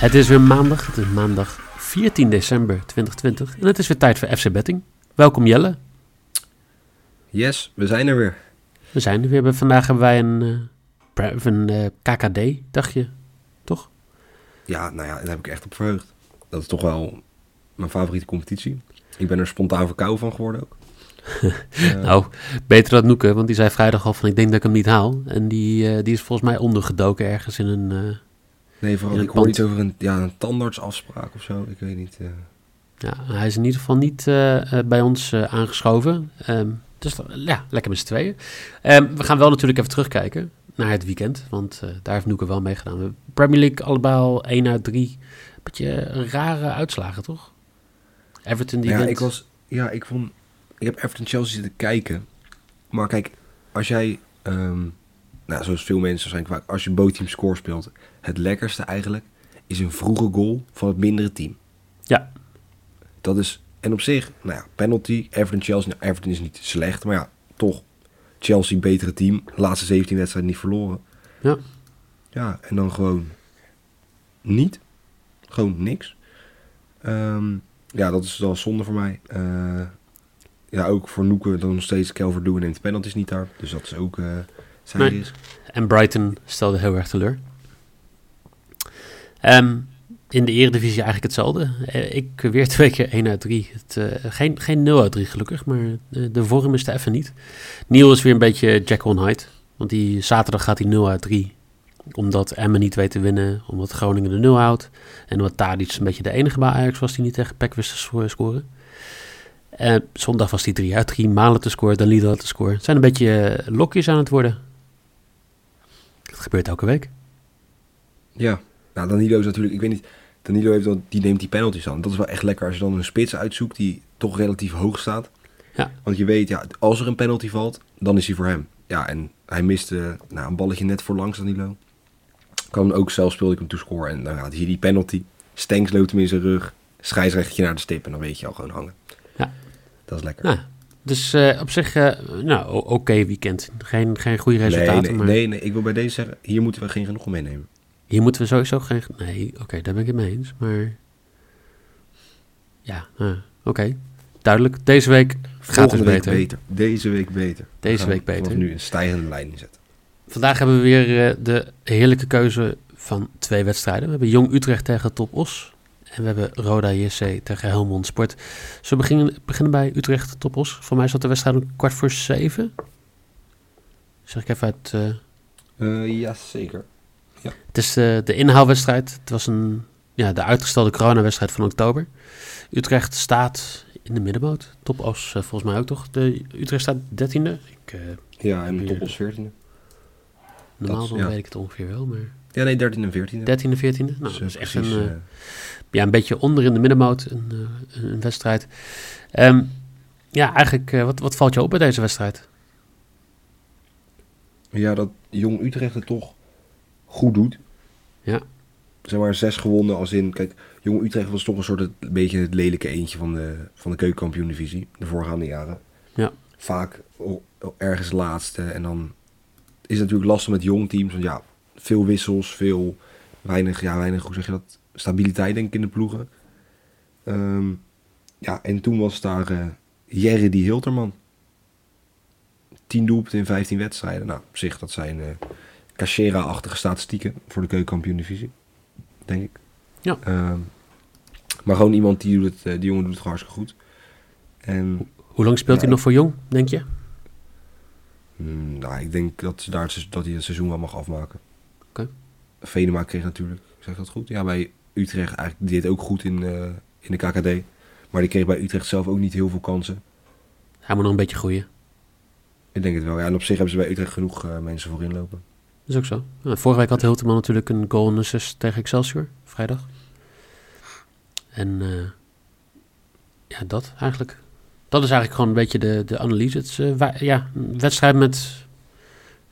Het is weer maandag. Het is maandag 14 december 2020. En het is weer tijd voor FC Betting. Welkom Jelle. Yes, we zijn er weer. We zijn er weer. Vandaag hebben wij een, pre- een uh, KKD, dacht je? Toch? Ja, nou ja, daar heb ik echt op verheugd. Dat is toch wel mijn favoriete competitie. Ik ben er spontaan verkouden van geworden ook. Uh, nou, beter dan Noeke, want die zei vrijdag al van ik denk dat ik hem niet haal. En die, uh, die is volgens mij ondergedoken ergens in een... Nee, vooral ik hoor iets over een, ja, een tandartsafspraak of zo. Ik weet niet. uh. Ja, hij is in ieder geval niet bij ons aangeschoven. Um, dus ja, lekker met z'n tweeën. Um, we gaan wel natuurlijk even terugkijken naar het weekend. Want daar heeft Noeke wel mee gedaan. We Premier League allebei al 1 uit 3. Beetje rare uitslagen, toch? Everton die ja, wint. ik was, ja, ik vond... Ik heb Everton Chelsea zitten kijken. Maar kijk, als jij... Um, nou, zoals veel mensen waarschijnlijk vaak... Als je bootteam score speelt... Het lekkerste eigenlijk... Is een vroege goal van het mindere team. Ja. Dat is... En op zich, nou ja, penalty, Everton Chelsea. Nou, Everton is niet slecht, maar ja, toch. Chelsea, betere team. Laatste 17 wedstrijden niet verloren. Ja. Ja, en dan gewoon niet. Gewoon niks. Um, ja, dat is wel zonde voor mij. Uh, ja, ook voor Noeke dan nog steeds Calvert Lewin neemt penalties niet daar. Dus dat is ook uh, zijn Nee. risk. En Brighton stelde heel erg teleur. Um, in de eredivisie eigenlijk hetzelfde. Uh, ik weer twee keer 1 uit 3. Het, uh, geen, geen 0 uit 3 gelukkig, maar de, de vorm is er even niet. Neil is weer een beetje Jack on Hyde. Want die zaterdag gaat hij 0 uit 3. Omdat Emmen niet weet te winnen. Omdat Groningen de 0 houdt. En omdat Tadic een beetje de enige bij Ajax was die niet tegen Peck wist te scoren. Uh, zondag was hij 3 uit 3. Malen te scoren, dan Lidl te scoren. Het zijn een beetje lokjes aan het worden. Dat gebeurt elke week. Ja, nou Danilo is natuurlijk, ik weet niet, Danilo heeft wel, die neemt die penalties aan. Dat is wel echt lekker als je dan een spits uitzoekt die toch relatief hoog staat. Ja. Want je weet, ja, als er een penalty valt, dan is hij voor hem. Ja, en hij miste nou, een balletje net voor langs Danilo. Kan ook zelf speelde ik hem toescoren en dan gaat hij die penalty. Stenks loopt hem in zijn rug, scheidsrechtertje naar de stip en dan weet je al gewoon hangen. Ja. Dat is lekker. Nou, dus uh, op zich, uh, nou, oké okay weekend. Geen, geen goede resultaten. Nee, nee, maar... nee, nee, ik wil bij deze zeggen, hier moeten we geen genoeg meenemen. Hier moeten we sowieso geen... Nee, oké, okay, daar ben ik het mee eens. Maar ja, uh, oké. Okay. Duidelijk. Deze week gaat het beter. beter. Deze week beter. Deze week beter. nu een stijgende lijn zetten. Vandaag hebben we weer uh, de heerlijke keuze van twee wedstrijden. We hebben Jong Utrecht tegen Top Os. En we hebben Roda JC tegen Helmond Sport. We beginnen, beginnen bij Utrecht Top Os? Voor mij zat de wedstrijd om kwart voor zeven. Zeg ik even uit... Uh... ja, zeker. Ja. Het is de, de inhaalwedstrijd. Het was een, ja, de uitgestelde coronawedstrijd van oktober. Utrecht staat in de middenmoot. Top Os uh, volgens mij ook toch. De, Utrecht staat dertiende. Ik, uh, ja, en Top Os veertiende. Normaal dan ja. weet ik het ongeveer wel, maar... Ja, nee, 13 en 14. 13 en 14. Nou, dus, dat is echt precies, een, uh, ja, een beetje onder in de middenmoot, een, een wedstrijd. Um, ja, eigenlijk, wat, wat valt je op bij deze wedstrijd? Ja, dat Jong Utrecht het toch goed doet. Ja. Zeg maar zes gewonnen als in... Kijk, Jong Utrecht was toch een soort... Een beetje het lelijke eentje van de, van de keukenkampioen-divisie. De voorgaande jaren. Ja. Vaak ergens laatste. En dan is het natuurlijk lastig met jong teams. Want ja, veel wissels, veel... Weinig, ja, weinig, hoe zeg je dat? Stabiliteit denk ik in de ploegen. Um, ja, en toen was daar uh, Jerry die Hilterman. 10 doelpunten in 15 wedstrijden. Nou, op zich, dat zijn uh, Cachera-achtige statistieken voor de keukenkampioen-divisie. Denk ik. Ja. Um, maar gewoon iemand die doet het, uh, die jongen doet het hartstikke goed. En, Hoe lang speelt ja, hij nog voor Jong, denk je? Mm, nou, ik denk dat, ze daar, dat hij het seizoen wel mag afmaken. Oké. Okay. Venema kreeg natuurlijk, zeg dat goed? Ja, bij Utrecht eigenlijk deed ook goed in, uh, in de KKD. Maar die kreeg bij Utrecht zelf ook niet heel veel kansen. Hij moet nog een beetje groeien. Ik denk het wel. Ja, en op zich hebben ze bij Utrecht genoeg eh, mensen voor inlopen. Is ook zo. Nou, vorige week had Hilterman natuurlijk een goal en assist tegen Excelsior, vrijdag. En eh, ja, dat eigenlijk. Dat is eigenlijk gewoon een beetje de, de analyse. Het eh, ja, een wedstrijd met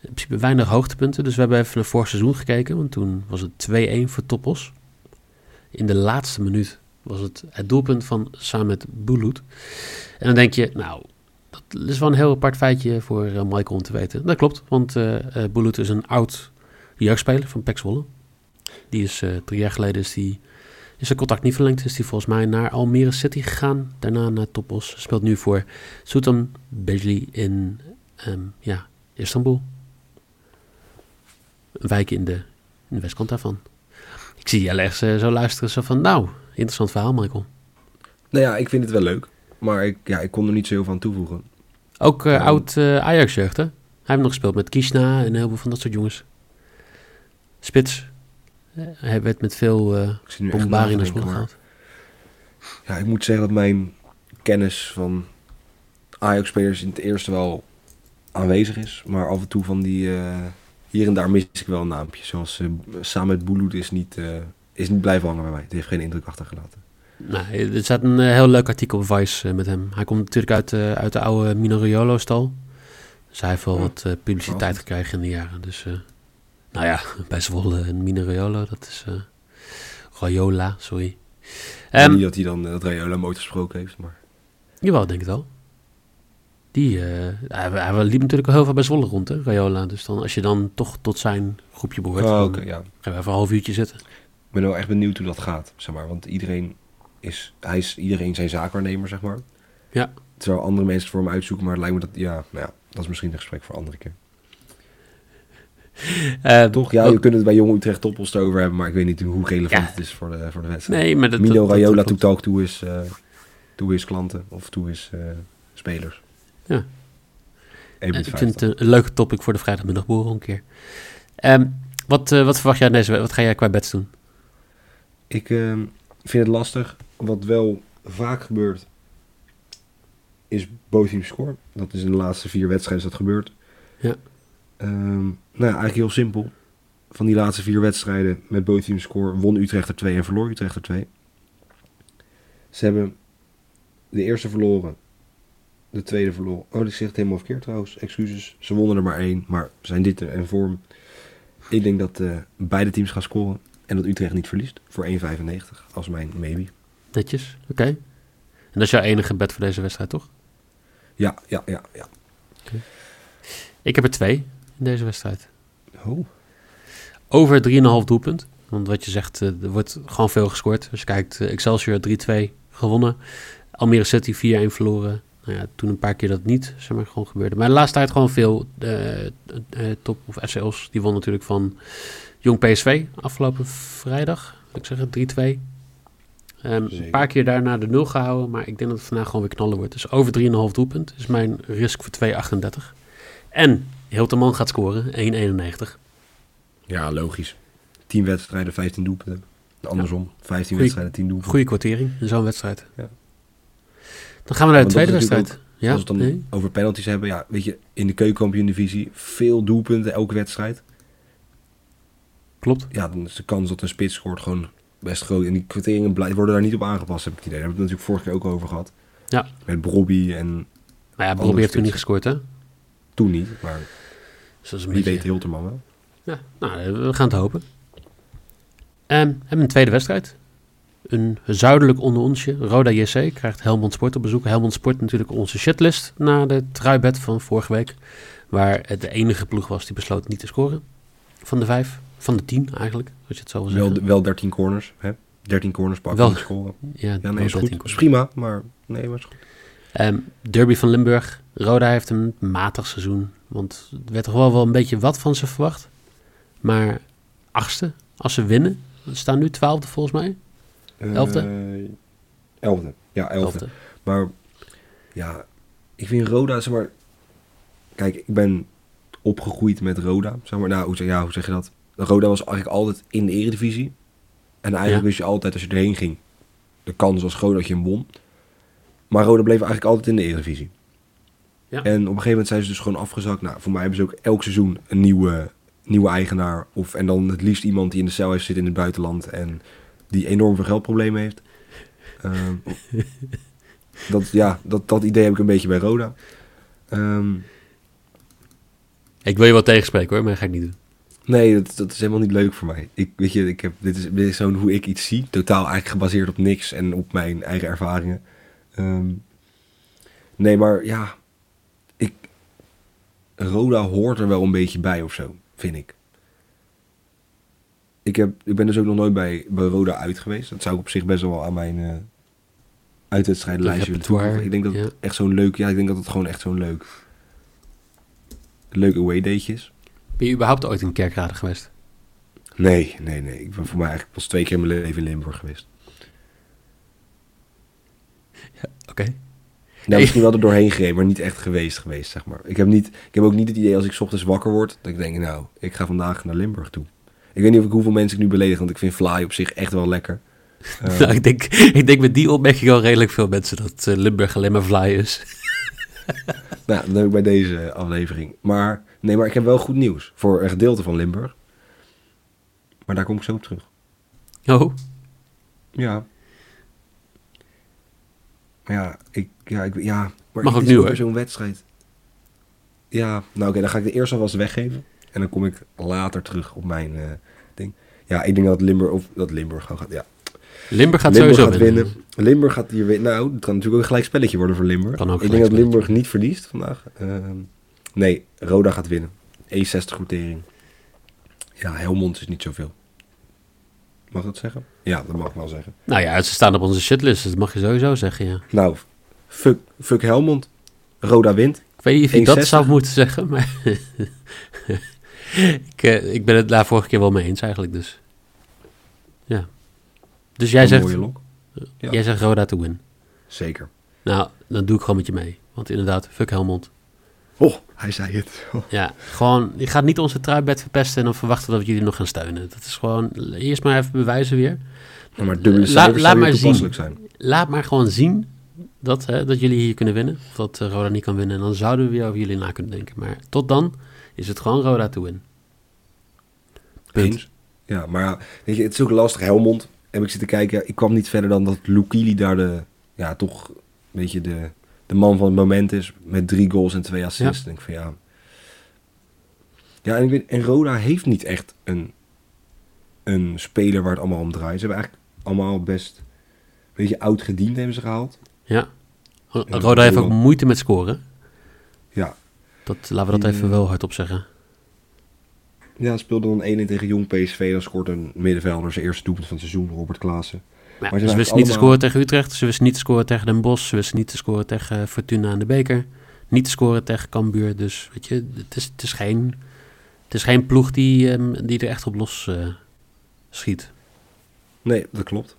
in principe weinig hoogtepunten. Dus we hebben even naar vorig seizoen gekeken. Want toen was het 2-1 voor Toppos. In de laatste minuut was het het doelpunt van samen met Bulut. En dan denk je, nou, dat is wel een heel apart feitje voor eh, Michael om te weten. Dat klopt, want eh eh Bulut is een oud jeugdspeler van PEC Zwolle. Die is drie jaar geleden is die, is zijn contact niet verlengd. Is die volgens mij naar Almere City gegaan. Daarna naar Topos. Speelt nu voor Sultan Bejli in ehm, ja, Istanbul. Een wijk in de, in westkant daarvan. Ik zie eh, zo luisteren. Zo van, nou, interessant verhaal Michael. Nou ja, ik vind het wel leuk. Maar ik, ja, ik kon er niet zo heel veel aan toevoegen. Ook eh, Ja. oud eh, Ajax-jeugd, hè? Hij heeft nog gespeeld met Kishna en heel veel van dat soort jongens. Spits. Eh, hij werd met veel eh Ik zit nu echt bombari na naar gehaald. Ja, ik moet zeggen dat mijn kennis van Ajax-spelers in het eerste wel aanwezig is. Maar af en toe van die... hier en daar mis ik wel een naampje. Zoals samen met Bouloud is niet, is niet blijven hangen bij mij. Het heeft geen indruk achtergelaten. Nou, er staat een eh, heel leuk artikel op Vice eh, met hem. Hij komt natuurlijk uit, eh, uit de oude Minoriolo-stal. Dus hij heeft wel Ja, wat publiciteit wel gekregen in de jaren. Dus, nou ja, bij Zwolle en Minoriolo, dat is eh Rayola, sorry. Ehm, niet dat hij dan dat Rayola ooit gesproken heeft, maar... Jawel, denk ik wel. Die, hij, hij liep natuurlijk al heel veel bij Zwolle rond, hè, Rayola. Dus dan, als je dan toch tot zijn groepje behoort, Oh, dan ja. gaan we even een half uurtje zitten. Ik ben wel echt benieuwd hoe dat gaat, zeg maar. Want iedereen is, hij is iedereen zijn zaakwaarnemer, zeg maar. Ja. Terwijl andere mensen voor hem uitzoeken, maar het lijkt me dat... Ja, nou ja, dat is misschien een gesprek voor een andere keer. Eh, Toch? Ja, ook- je kunt het bij Jong Utrecht Toppels over hebben, maar ik weet niet hoe relevant Ja. het is voor de, voor de wedstrijd. Nee, maar dat... Mino dat- dat- Raiola dat to klopt. talk to his, eh to his klanten of to his eh, spelers. Ja. 1,50. Ik vind het een, een leuke topic voor de vrijdagmiddagborrel een keer. Ehm, wat, wat verwacht jij deze? Wat ga jij qua bets doen? Ik ehm, vind het lastig. Wat wel vaak gebeurt, is both team score. Dat is in de laatste vier wedstrijden dat gebeurd. Ja. Ehm, nou ja, eigenlijk heel simpel. Van die laatste vier wedstrijden met both team score won Utrecht er 2 en verloor Utrecht er 2. Ze hebben de eerste verloren. De tweede verloren. Oh, dat zegt helemaal verkeerd trouwens. Excuses. Ze wonnen er maar één. Maar zijn dit in vorm. Ik denk dat eh, beide teams gaan scoren. En dat Utrecht niet verliest. Voor 1,95. Als mijn maybe. Netjes, oké. En dat is jouw enige bet voor deze wedstrijd, toch? Ja, ja, ja, ja. Ik heb er twee in deze wedstrijd. Oh. Over 3,5 doelpunt. Want wat je zegt, eh, er wordt gewoon veel gescoord. Als je kijkt, eh, Excelsior 3-2 gewonnen. Almere City 4-1 verloren. Nou ja, toen een paar keer dat niet, zeg maar, gewoon gebeurde. Maar de laatste tijd gewoon veel eh, top of SCL's. Die won natuurlijk van Jong PSV afgelopen vrijdag. Ik zeggen, 3-2. Ehm, een paar keer daarna de 0 gehouden. Maar ik denk dat het vandaag gewoon weer knallen wordt. Dus over 3,5 doelpunt is mijn risk voor 2,38. En Hilterman gaat scoren, 1,91. Ja, logisch. 10 wedstrijden, 15 doelpunten. Andersom. 15 Goeie- wedstrijden, 10 doelpunten. Goede kwartering in zo'n wedstrijd. Ja. Dan gaan we naar de tweede wedstrijd. Ja, Als we het dan nee? over penalties hebben. Ja, weet je, in de keukenkampioen-divisie veel doelpunten elke wedstrijd. klopt. Ja, dan is de kans dat een spits scoort gewoon best groot. En die kwarteringen blij- worden daar niet op aangepast, heb ik het idee. Daar hebben we het natuurlijk vorige keer ook over gehad. Ja. Met Brobby en Maar ja, Bobby heeft toen niet gescoord, hè? toen niet. Maar Dus dat is een wie beetje... weet Hilterman wel. Ja, nou, we gaan het hopen. En we hebben een tweede wedstrijd. Een zuidelijk onder onsje. Roda JC krijgt Helmond Sport op bezoek. Helmond Sport natuurlijk onze shitlist na de truibed van vorige week. Waar het de enige ploeg was die besloot niet te scoren. Van de vijf. Van de tien eigenlijk, als je het zo wil zeggen. Wel, wel 13 corners. Hè? 13 corners pakken Wel- scoren. ja, Ja, nee, is 13 goed. Is prima, maar nee, is goed. Ehm, Derby van Limburg. Roda heeft een matig seizoen. Want er werd toch wel, wel een beetje wat van ze verwacht. Maar achtste, als ze winnen. Ze staan nu twaalfde volgens mij. Elfde? Eh, elfde. Ja, elfde. Elfde. Maar ja, ik vind Roda, zeg maar... Kijk, ik ben opgegroeid met Roda. Zeg maar, nou, hoe ja, hoe zeg je dat? Roda was eigenlijk altijd in de eredivisie. En eigenlijk Ja. wist je altijd, als je erheen ging... de kans was groot dat je hem won. Maar Roda bleef eigenlijk altijd in de Eredivisie. Ja. En op een gegeven moment zijn ze dus gewoon afgezakt. Nou, voor mij hebben ze ook elk seizoen een nieuwe, nieuwe eigenaar. Of, en dan het liefst iemand die in de cel heeft zitten in het buitenland. En die enorm veel geldproblemen heeft. Ehm, dat, ja, dat, dat idee heb ik een beetje bij Roda. Ehm, Ik wil je wel tegenspreken hoor, maar dat ga ik niet doen. Nee, dat, dat is helemaal niet leuk voor mij. Ik, weet je, ik heb, dit is, dit is zo'n hoe ik iets zie. Totaal eigenlijk gebaseerd op niks en op mijn eigen ervaringen. Ehm, nee, maar ja, ik, Roda hoort er wel een beetje bij of zo, vind ik. Ik, heb, ik ben dus ook nog nooit bij, bij Roda uit geweest. Dat zou ik op zich best wel aan mijn uh, uitwedstrijdenlijstje willen Repertoire, toevoegen. Ik denk dat ja. het echt zo'n leuk... Ja, ik denk dat het gewoon echt zo'n leuk... Leuk away daytje is. Ben je überhaupt ooit in Kerkrade geweest? Nee, nee, nee. Ik ben voor mij eigenlijk pas twee keer in mijn leven in Limburg geweest. Oké. Nou, misschien wel er doorheen gereden, maar niet echt geweest geweest, zeg maar. Ik heb, niet, ik heb ook niet het idee als ik 's ochtends wakker word, dat ik denk, nou, ik ga vandaag naar Limburg toe. Ik weet niet of ik hoeveel mensen ik nu beledig, want ik vind fly op zich echt wel lekker. Eh, Nou, ik, denk, ik denk met die opmerking al redelijk veel mensen dat eh, Limburg alleen maar fly is. nou, dat heb ik bij deze aflevering. Maar, nee, maar ik heb wel goed nieuws voor een gedeelte van Limburg. Maar daar kom ik zo op terug. Oh, Ja. Maar ja, ik, ja, ik, ja. Maar Mag ook nu, hoor. zo'n wedstrijd. Ja, nou oké, dan ga ik de eerste alvast weggeven. En dan kom ik later terug op mijn eh, ding. Ja, ik denk dat Limburg, of dat Limburg gewoon gaat, ja. Limburg gaat Limburg sowieso gaat winnen. winnen. Limburg gaat hier winnen. Nou, het kan natuurlijk ook een gelijk spelletje worden voor Limburg. Kan ook ik denk dat Limburg niet verliest vandaag. Ehm, nee, Roda gaat winnen. 1,60 quotering. Ja, Helmond is niet zoveel. Mag dat zeggen? Ja, dat mag ik wel zeggen. Nou ja, ze staan op onze shitlist, dat mag je sowieso zeggen, ja. Nou, fuck, fuck Helmond. Roda wint. Ik weet niet of je dat 1,60. zou moeten zeggen, maar... ik, eh, ik ben het daar vorige keer wel mee eens eigenlijk, dus... Ja. Dus jij Een zegt, mooie lok. ja. jij zegt Roda to win. Zeker. Nou, dan doe ik gewoon met je mee. Want inderdaad, fuck Helmond. Oh, hij zei het. Oh. Ja, gewoon, je gaat niet onze truibed verpesten en dan verwachten dat we jullie nog gaan steunen. Dat is gewoon, eerst maar even bewijzen weer. Ja, maar dubbele La- cijfers laat maar zien. zijn. Laat maar gewoon zien dat, hè, dat jullie hier kunnen winnen. Of dat eh, Roda niet kan winnen. En dan zouden we weer over jullie na kunnen denken. Maar tot dan is het gewoon Roda to win. Punt. Eens. Ja, maar weet je, het is ook lastig. Helmond heb ik zitten kijken. Ik kwam niet verder dan dat Lukili daar de, ja, toch een beetje de, de man van het moment is. Met drie goals en twee assists. Ja. Denk ik van ja. Ja, en, ik weet, en Roda heeft niet echt een, een speler waar het allemaal om draait. Ze hebben eigenlijk allemaal best een beetje oud gediend hebben ze gehaald. Ja. Ja, Roda heeft ook moeite met scoren. Ja, Dat, laten we dat even wel hardop zeggen. ja speelde dan 1-1 tegen Jong PSV. Dan scoort een middenvelder zijn eerste doelpunt van het seizoen, Robert Klaassen. Ja, maar ze wisten niet te scoren tegen Utrecht. Ze wisten niet te scoren tegen Den Bosch. Ze wisten niet te scoren tegen eh, Fortuna aan de Beker. Niet te scoren tegen Cambuur. Dus weet je, het is, het is, geen, het is geen ploeg die, ehm, die er echt op los eh, schiet. Nee, dat klopt.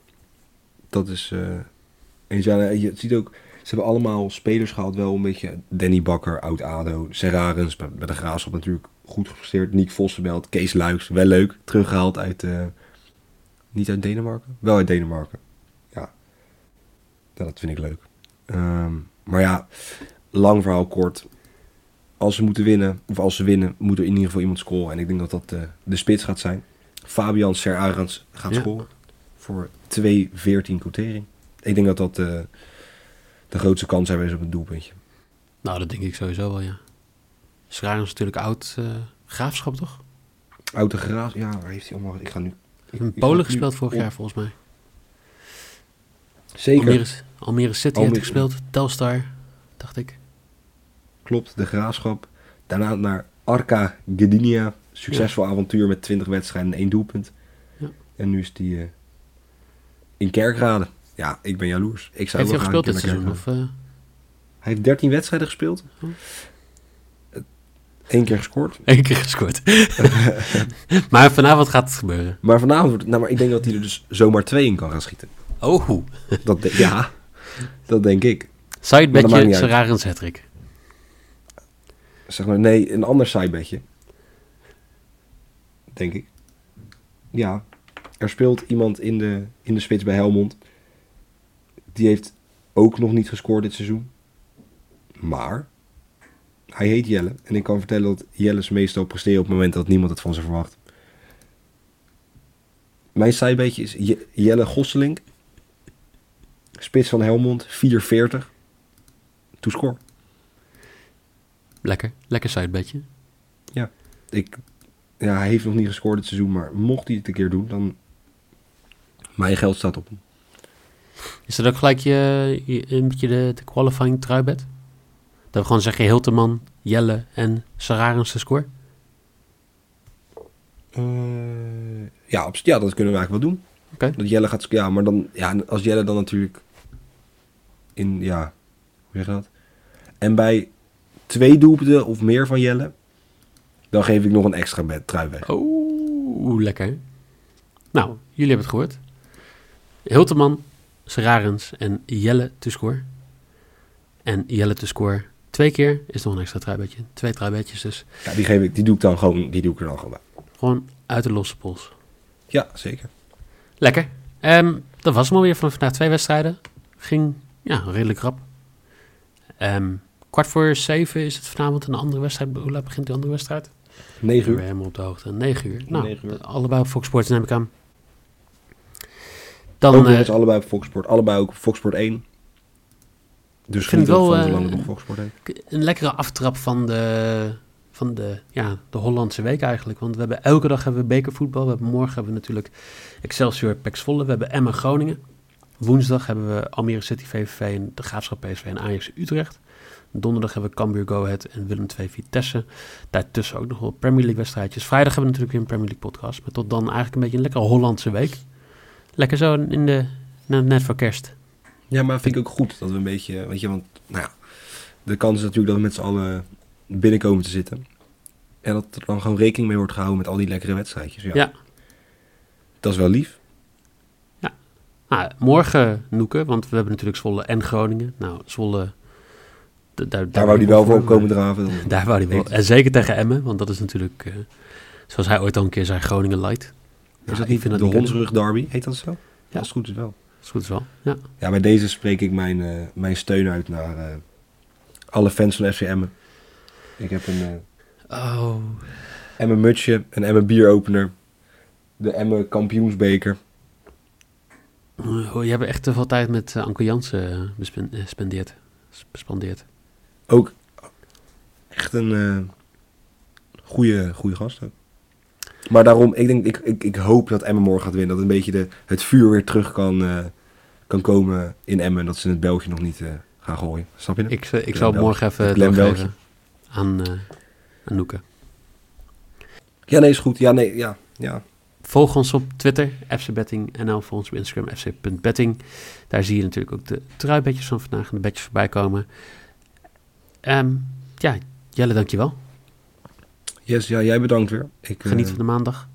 Dat is. eh ja, je ziet ook. Ze hebben allemaal spelers gehaald, wel een beetje. Danny Bakker, oud Ado. Serrarens, bij, bij de Graafschap natuurlijk goed gepresteerd. Nick Vossenbelt, Kees Luiks, wel leuk. Teruggehaald uit. Niet uit Denemarken? Wel uit Denemarken. Ja. Dat vind ik leuk. Ehm, maar ja, lang verhaal kort. Als ze moeten winnen, of als ze winnen, moet er in ieder geval iemand scoren. En ik denk dat dat eh, de spits gaat zijn. Fabian Serarens gaat Ja. scoren voor 2-14 quotering. Ik denk dat dat eh, de grootste kans hebben is op een doelpuntje. Nou, dat denk ik sowieso wel, ja. Schraar is natuurlijk oud eh, graafschap, toch? Oude Graas, ja, waar heeft hij allemaal... Ik ga nu... Ik, ga Polen gespeeld vorig op- jaar, volgens mij. Zeker, Almere, Almere City heeft Almere- hij gespeeld. Telstar, dacht ik. klopt, de Graafschap. Daarna naar Arca Gdynia. Succesvol avontuur met 20 wedstrijden en één doelpunt. Ja. En nu is hij eh, in Kerkrade. Ja, ik ben jaloers. Ik zou Heeft hij gespeeld dit seizoen? Of, eh Hij heeft 13 wedstrijden gespeeld. Oh. Eén keer gescoord. één keer gescoord. maar vanavond gaat het gebeuren. Maar vanavond, wordt nou, maar ik denk dat hij er dus zomaar twee in kan gaan schieten. Oh, Dat de- ja, dat denk ik. Sidebedje. Serrarens hattrick. Zeg maar, nee, een ander sidebedje. Denk ik. Ja, er speelt iemand in de, in de spits bij Helmond. Die heeft ook nog niet gescoord dit seizoen. Maar hij heet Jelle. En ik kan vertellen dat Jelle's meestal presteren op het moment dat niemand het van ze verwacht. Mijn zijbeetje is Je- Jelle Gosselink. Spits van Helmond, 440. To score. Lekker, lekker sidebedje. Ik, ja, hij heeft nog niet gescoord dit seizoen, maar mocht hij het een keer doen, dan... Mijn geld staat op hem. Is dat ook gelijk je, je- een beetje de, de qualifying truibed? Dat we gewoon zeggen Hilteman, Jelle en Sararens de score? Eh, ja, abs- ja, dat kunnen we eigenlijk wel doen. Oké. Dat Jelle gaat... Ja, maar dan... Ja, als Jelle dan natuurlijk... In... Ja, hoe zeg je dat? En bij twee doelpunten of meer van Jelle... Dan geef ik nog een extra bed, trui weg. Oeh, lekker. Nou, jullie hebben het gehoord. Hilteman, Sararens en Jelle te score. En Jelle te score twee keer is nog een extra truibedje. Twee truibedjes dus. Ja, die, geef ik, die doe ik dan gewoon... Die doe ik er dan gewoon bij. Gewoon uit de losse pols. Ja, zeker. Lekker. Ehm, dat was hem alweer van vandaag twee wedstrijden. Ging ja, redelijk rap. Ehm, kwart voor zeven is het vanavond een andere wedstrijd. Hoe laat begint die andere wedstrijd? 9 Ik ben uur. helemaal op de hoogte. 9 uur. Nou, Negen uur. allebei op Fox Sports neem ik aan. Dan ook eens allebei op Foxport. Allebei ook op Foxport 1. Dus vind geniet het ook wel, eh, heet. een lekkere aftrap van de, van de, ja, de Hollandse week eigenlijk. Want we hebben elke dag hebben we bekervoetbal. We hebben morgen hebben we natuurlijk Excelsior Pax Volle. We hebben Emma Groningen. Woensdag hebben we Almere City VVV en de Graafschap PSV en Ajax Utrecht. Donderdag hebben we Cambuur Go Ahead en Willem II Vitesse. Daartussen ook nog wel Premier League wedstrijdjes. Vrijdag hebben we natuurlijk weer een Premier League podcast. Maar tot dan eigenlijk een beetje een lekkere Hollandse week. Lekker zo in de, net voor kerst. Ja, maar vind ik ook goed dat we een beetje, weet je, want nou ja, de kans is natuurlijk dat we met z'n allen binnenkomen te zitten. En dat er dan gewoon rekening mee wordt gehouden met al die lekkere wedstrijdjes. Ja. Ja. Dat is wel lief. Nou, morgen Noeken, want we hebben natuurlijk Zwolle en Groningen. Nou, Zwolle... Daar, Daar wou die wel voor komen draven. Dan- Daar wou hij wel. En zeker tegen Emmen, want dat is natuurlijk, eh, zoals hij ooit al een keer zei, Groningen light. Is dat niet de hondsrug derby? Heet dat zo? Ja. Als het goed is wel. Is goed wel. Ja. Ja, bij deze spreek ik mijn, eh, mijn steun uit naar eh, alle fans van FC Emmen. Ik heb een eh Oh, Emmen mutsje, een Emmen bieropener, de Emmen kampioensbeker. oh, je hebt echt te veel tijd met eh, Anke Jansen bespen- spendeerd. S- Bespandeerd. Ook echt een goede, goede gast. ook. Maar daarom, ik, denk, ik, ik, ik hoop dat Emmen morgen gaat winnen. Dat een beetje de, het vuur weer terug kan, eh, kan komen in Emmen. Dat ze het beltje nog niet eh, gaan gooien. Snap je? Ik, eh, ik zal morgen even doorgeven aan, aan Noeke. Ja, nee, is goed. Ja, nee, ja. ja. Volg ons op Twitter, FCBetting. En volg ons op Instagram, fc.betting. Daar zie je natuurlijk ook de truibedjes van vandaag en de bedjes voorbij komen. Ehm, ja, Jelle, dankjewel. Yes, ja, jij bedankt weer. Ik, eh, Geniet van de maandag.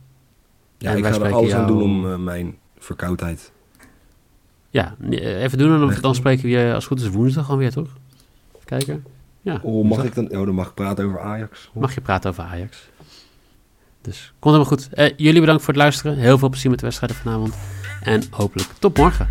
ja, en ik ga er alles aan doen om eh, mijn verkoudheid. Ja, eh, even doen en dan, spreken we je als het goed is woensdag alweer, toch? Even kijken. Ja, Oh, mag ik dan? Oh, dan mag ik praten over Ajax. Mag je praten over Ajax. Dus komt helemaal goed. Eh, jullie bedankt voor het luisteren. Heel veel plezier met de wedstrijden vanavond. En hopelijk tot morgen.